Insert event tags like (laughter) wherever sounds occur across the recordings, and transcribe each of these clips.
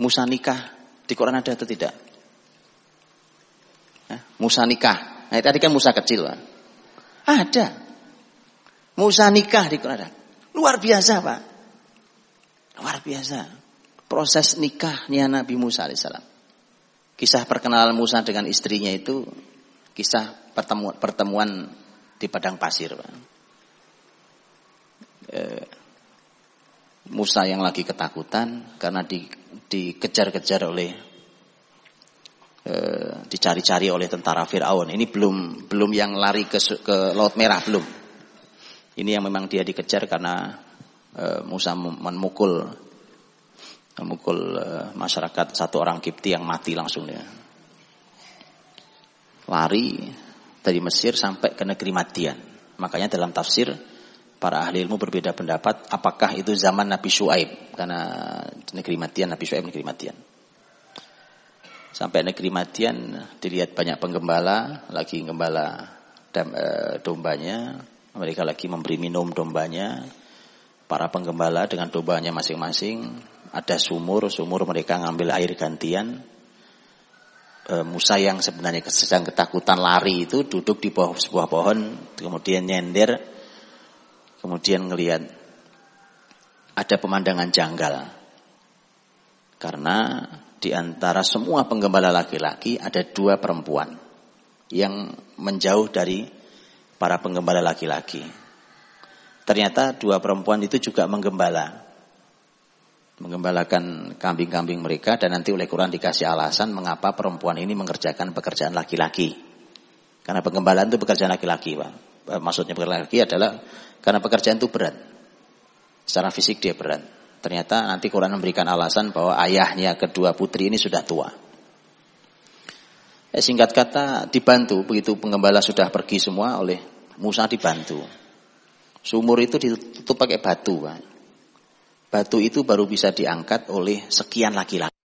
Musa nikah di Quran ada atau tidak? Musa nikah. Nah, tadi kan Musa kecil, Pak. Ada. Musa nikah di Quran ada. Luar biasa, Pak. Luar biasa. Proses nikahnya Nabi Musa alaihissalam. Kisah perkenalan Musa dengan istrinya itu kisah pertemuan, pertemuan di padang pasir. Pak. E, Musa yang lagi ketakutan karena di, dikejar-kejar oleh e, dicari-cari oleh tentara Firaun. Ini belum belum yang lari ke ke Laut Merah belum. Ini yang memang dia dikejar karena e, Musa memukul memukul e, masyarakat satu orang Kipti yang mati langsung dia. Lari dari Mesir sampai ke negeri Madian. Makanya dalam tafsir para ahli ilmu berbeda pendapat apakah itu zaman Nabi Shu'aib? Karena negeri Madian Nabi Shu'aib negeri Madian. Sampai negeri Madian dilihat banyak penggembala lagi gembala dam, e, dombanya mereka lagi memberi minum dombanya. Para penggembala dengan dombanya masing-masing ada sumur sumur mereka ngambil air gantian. E, Musa yang sebenarnya sedang ketakutan lari itu duduk di bawah sebuah pohon kemudian nyender kemudian ngelihat ada pemandangan janggal. Karena di antara semua penggembala laki-laki ada dua perempuan yang menjauh dari para penggembala laki-laki. Ternyata dua perempuan itu juga menggembala. Menggembalakan kambing-kambing mereka dan nanti oleh Quran dikasih alasan mengapa perempuan ini mengerjakan pekerjaan laki-laki. Karena penggembalaan itu pekerjaan laki-laki, Pak. Maksudnya pekerjaan laki adalah karena pekerjaan itu berat. Secara fisik dia berat. Ternyata nanti Quran memberikan alasan bahwa ayahnya kedua putri ini sudah tua. Eh, singkat kata dibantu begitu penggembala sudah pergi semua oleh Musa dibantu. Sumur itu ditutup pakai batu. Pak. Batu itu baru bisa diangkat oleh sekian laki-laki.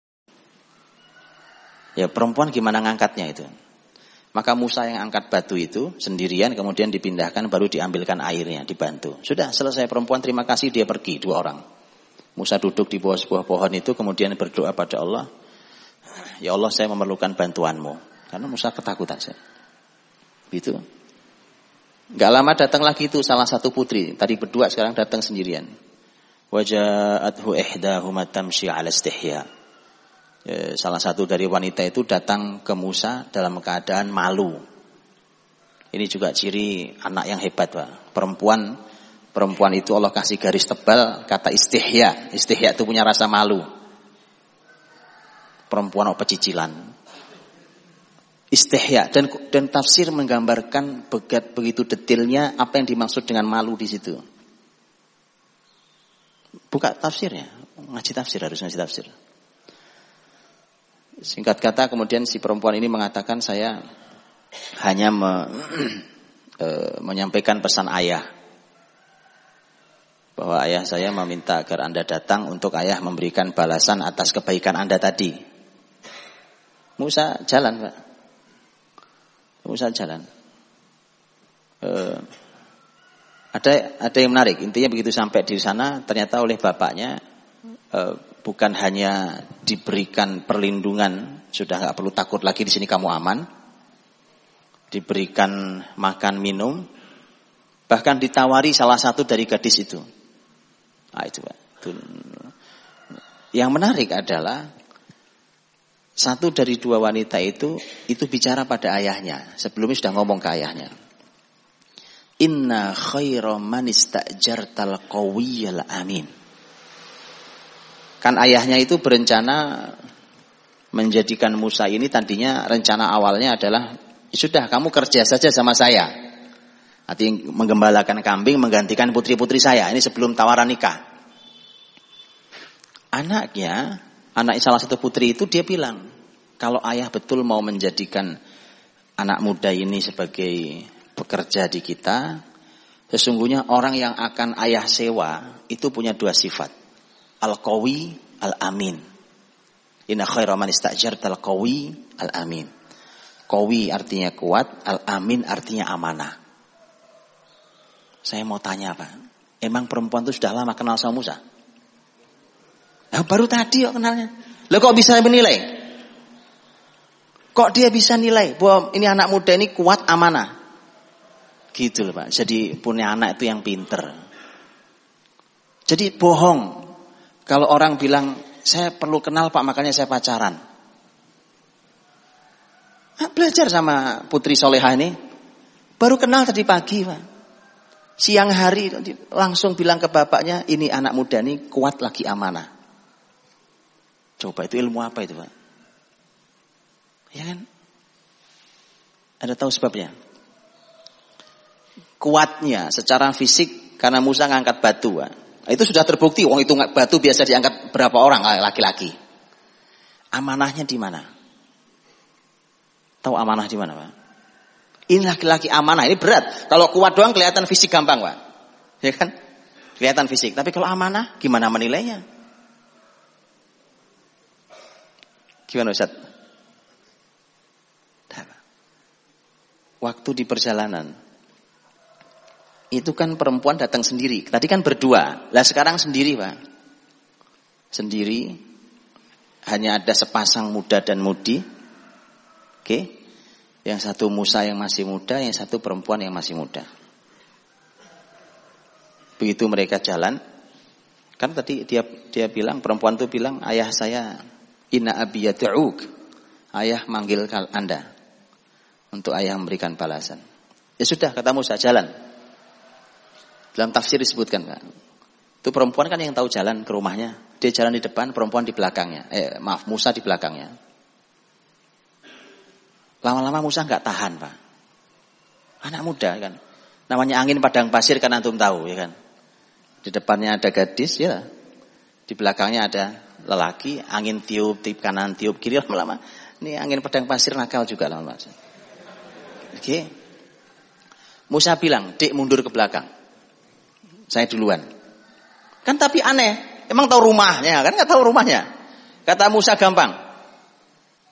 Ya perempuan gimana ngangkatnya itu? Maka Musa yang angkat batu itu sendirian kemudian dipindahkan baru diambilkan airnya dibantu. Sudah selesai perempuan terima kasih dia pergi dua orang. Musa duduk di bawah sebuah pohon itu kemudian berdoa pada Allah. Ya Allah saya memerlukan bantuanmu. Karena Musa ketakutan saya. Gitu. Gak lama datang lagi itu salah satu putri. Tadi berdua sekarang datang sendirian. Waja'athu ihdahuma tamshi ala istihya. Eh, salah satu dari wanita itu datang ke Musa dalam keadaan malu. Ini juga ciri anak yang hebat, Pak. Perempuan perempuan itu Allah kasih garis tebal kata istihya. Istihya itu punya rasa malu. Perempuan apa pecicilan. Istihya dan dan tafsir menggambarkan begat begitu detailnya apa yang dimaksud dengan malu di situ. Buka tafsirnya, ngaji tafsir harus ngaji tafsir. Singkat kata kemudian si perempuan ini mengatakan saya hanya me, e, (clears throat) menyampaikan pesan ayah bahwa ayah saya meminta agar Anda datang untuk ayah memberikan balasan atas kebaikan Anda tadi. Musa jalan, Pak. Musa jalan. E, ada ada yang menarik. Intinya begitu sampai di sana ternyata oleh bapaknya e, bukan hanya diberikan perlindungan, sudah nggak perlu takut lagi di sini kamu aman, diberikan makan minum, bahkan ditawari salah satu dari gadis itu. Nah, itu, itu. Yang menarik adalah satu dari dua wanita itu itu bicara pada ayahnya. Sebelumnya sudah ngomong ke ayahnya. Inna khaira man istajartal amin. Kan ayahnya itu berencana menjadikan Musa ini tadinya rencana awalnya adalah sudah kamu kerja saja sama saya. Artinya menggembalakan kambing menggantikan putri-putri saya. Ini sebelum tawaran nikah. Anaknya, anak salah satu putri itu dia bilang, kalau ayah betul mau menjadikan anak muda ini sebagai pekerja di kita, sesungguhnya orang yang akan ayah sewa itu punya dua sifat. Al-Qawi Al-Amin. Inna khaira man istajarta al-qawi al-amin. Qawi artinya kuat, al-amin artinya amanah. Saya mau tanya Pak, emang perempuan itu sudah lama kenal sama Musa? Nah, baru tadi kok kenalnya. Lo kok bisa menilai? Kok dia bisa nilai bahwa ini anak muda ini kuat amanah? Gitu loh Pak. Jadi punya anak itu yang pinter. Jadi bohong. Kalau orang bilang, saya perlu kenal Pak makanya saya pacaran. Nah, belajar sama putri soleha ini. Baru kenal tadi pagi Pak. Siang hari langsung bilang ke bapaknya, ini anak muda ini kuat lagi amanah. Coba itu ilmu apa itu Pak? Ya kan? Ada tahu sebabnya? Kuatnya secara fisik karena Musa ngangkat batu. Pak. Itu sudah terbukti. Wong itu batu biasa diangkat berapa orang laki-laki. Amanahnya di mana? Tahu amanah di mana, Pak? Ini laki-laki amanah, ini berat. Kalau kuat doang kelihatan fisik gampang, Pak. Ya kan? Kelihatan fisik. Tapi kalau amanah, gimana menilainya? Gimana Ustaz? waktu di perjalanan. Itu kan perempuan datang sendiri. Tadi kan berdua. Lah sekarang sendiri, Pak. Sendiri. Hanya ada sepasang muda dan mudi. Oke. Yang satu Musa yang masih muda, yang satu perempuan yang masih muda. Begitu mereka jalan, kan tadi dia dia bilang perempuan itu bilang ayah saya inna abiyatu'uk. Ayah manggil Anda untuk ayah memberikan balasan. Ya sudah, kata Musa, jalan. Dalam tafsir disebutkan, kan. Itu perempuan kan yang tahu jalan ke rumahnya. Dia jalan di depan, perempuan di belakangnya. Eh, maaf, Musa di belakangnya. Lama-lama Musa nggak tahan, Pak. Anak muda kan. Namanya angin padang pasir kan antum tahu, ya kan. Di depannya ada gadis, ya. Di belakangnya ada lelaki, angin tiup, tiup kanan, tiup kiri, (laughs) lama-lama. Ini angin padang pasir nakal juga lama-lama. Oke. Musa bilang, "Dek mundur ke belakang." Saya duluan. Kan tapi aneh, emang tahu rumahnya, kan nggak tahu rumahnya. Kata Musa gampang.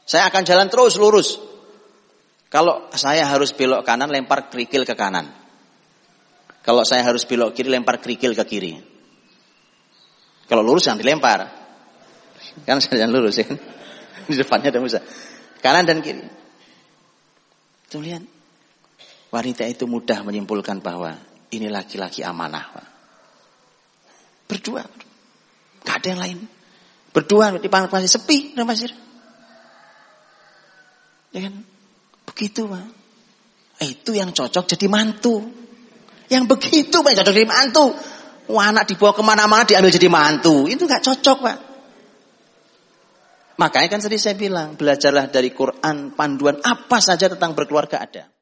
Saya akan jalan terus lurus. Kalau saya harus belok kanan, lempar kerikil ke kanan. Kalau saya harus belok kiri, lempar kerikil ke kiri. Kalau lurus jangan dilempar. Kan saya jangan lurus ya. Di depannya ada Musa. Kanan dan kiri. Tuh lihat. Wanita itu mudah menyimpulkan bahwa ini laki-laki amanah. Pak. Berdua. Gak ada yang lain. Berdua di pasir sepi di. Ya kan? Begitu Pak. Itu yang cocok jadi mantu. Yang begitu Pak cocok jadi mantu. Wah anak dibawa ke mana-mana diambil jadi mantu. Itu gak cocok Pak. Makanya kan tadi saya bilang, belajarlah dari Quran, panduan apa saja tentang berkeluarga ada.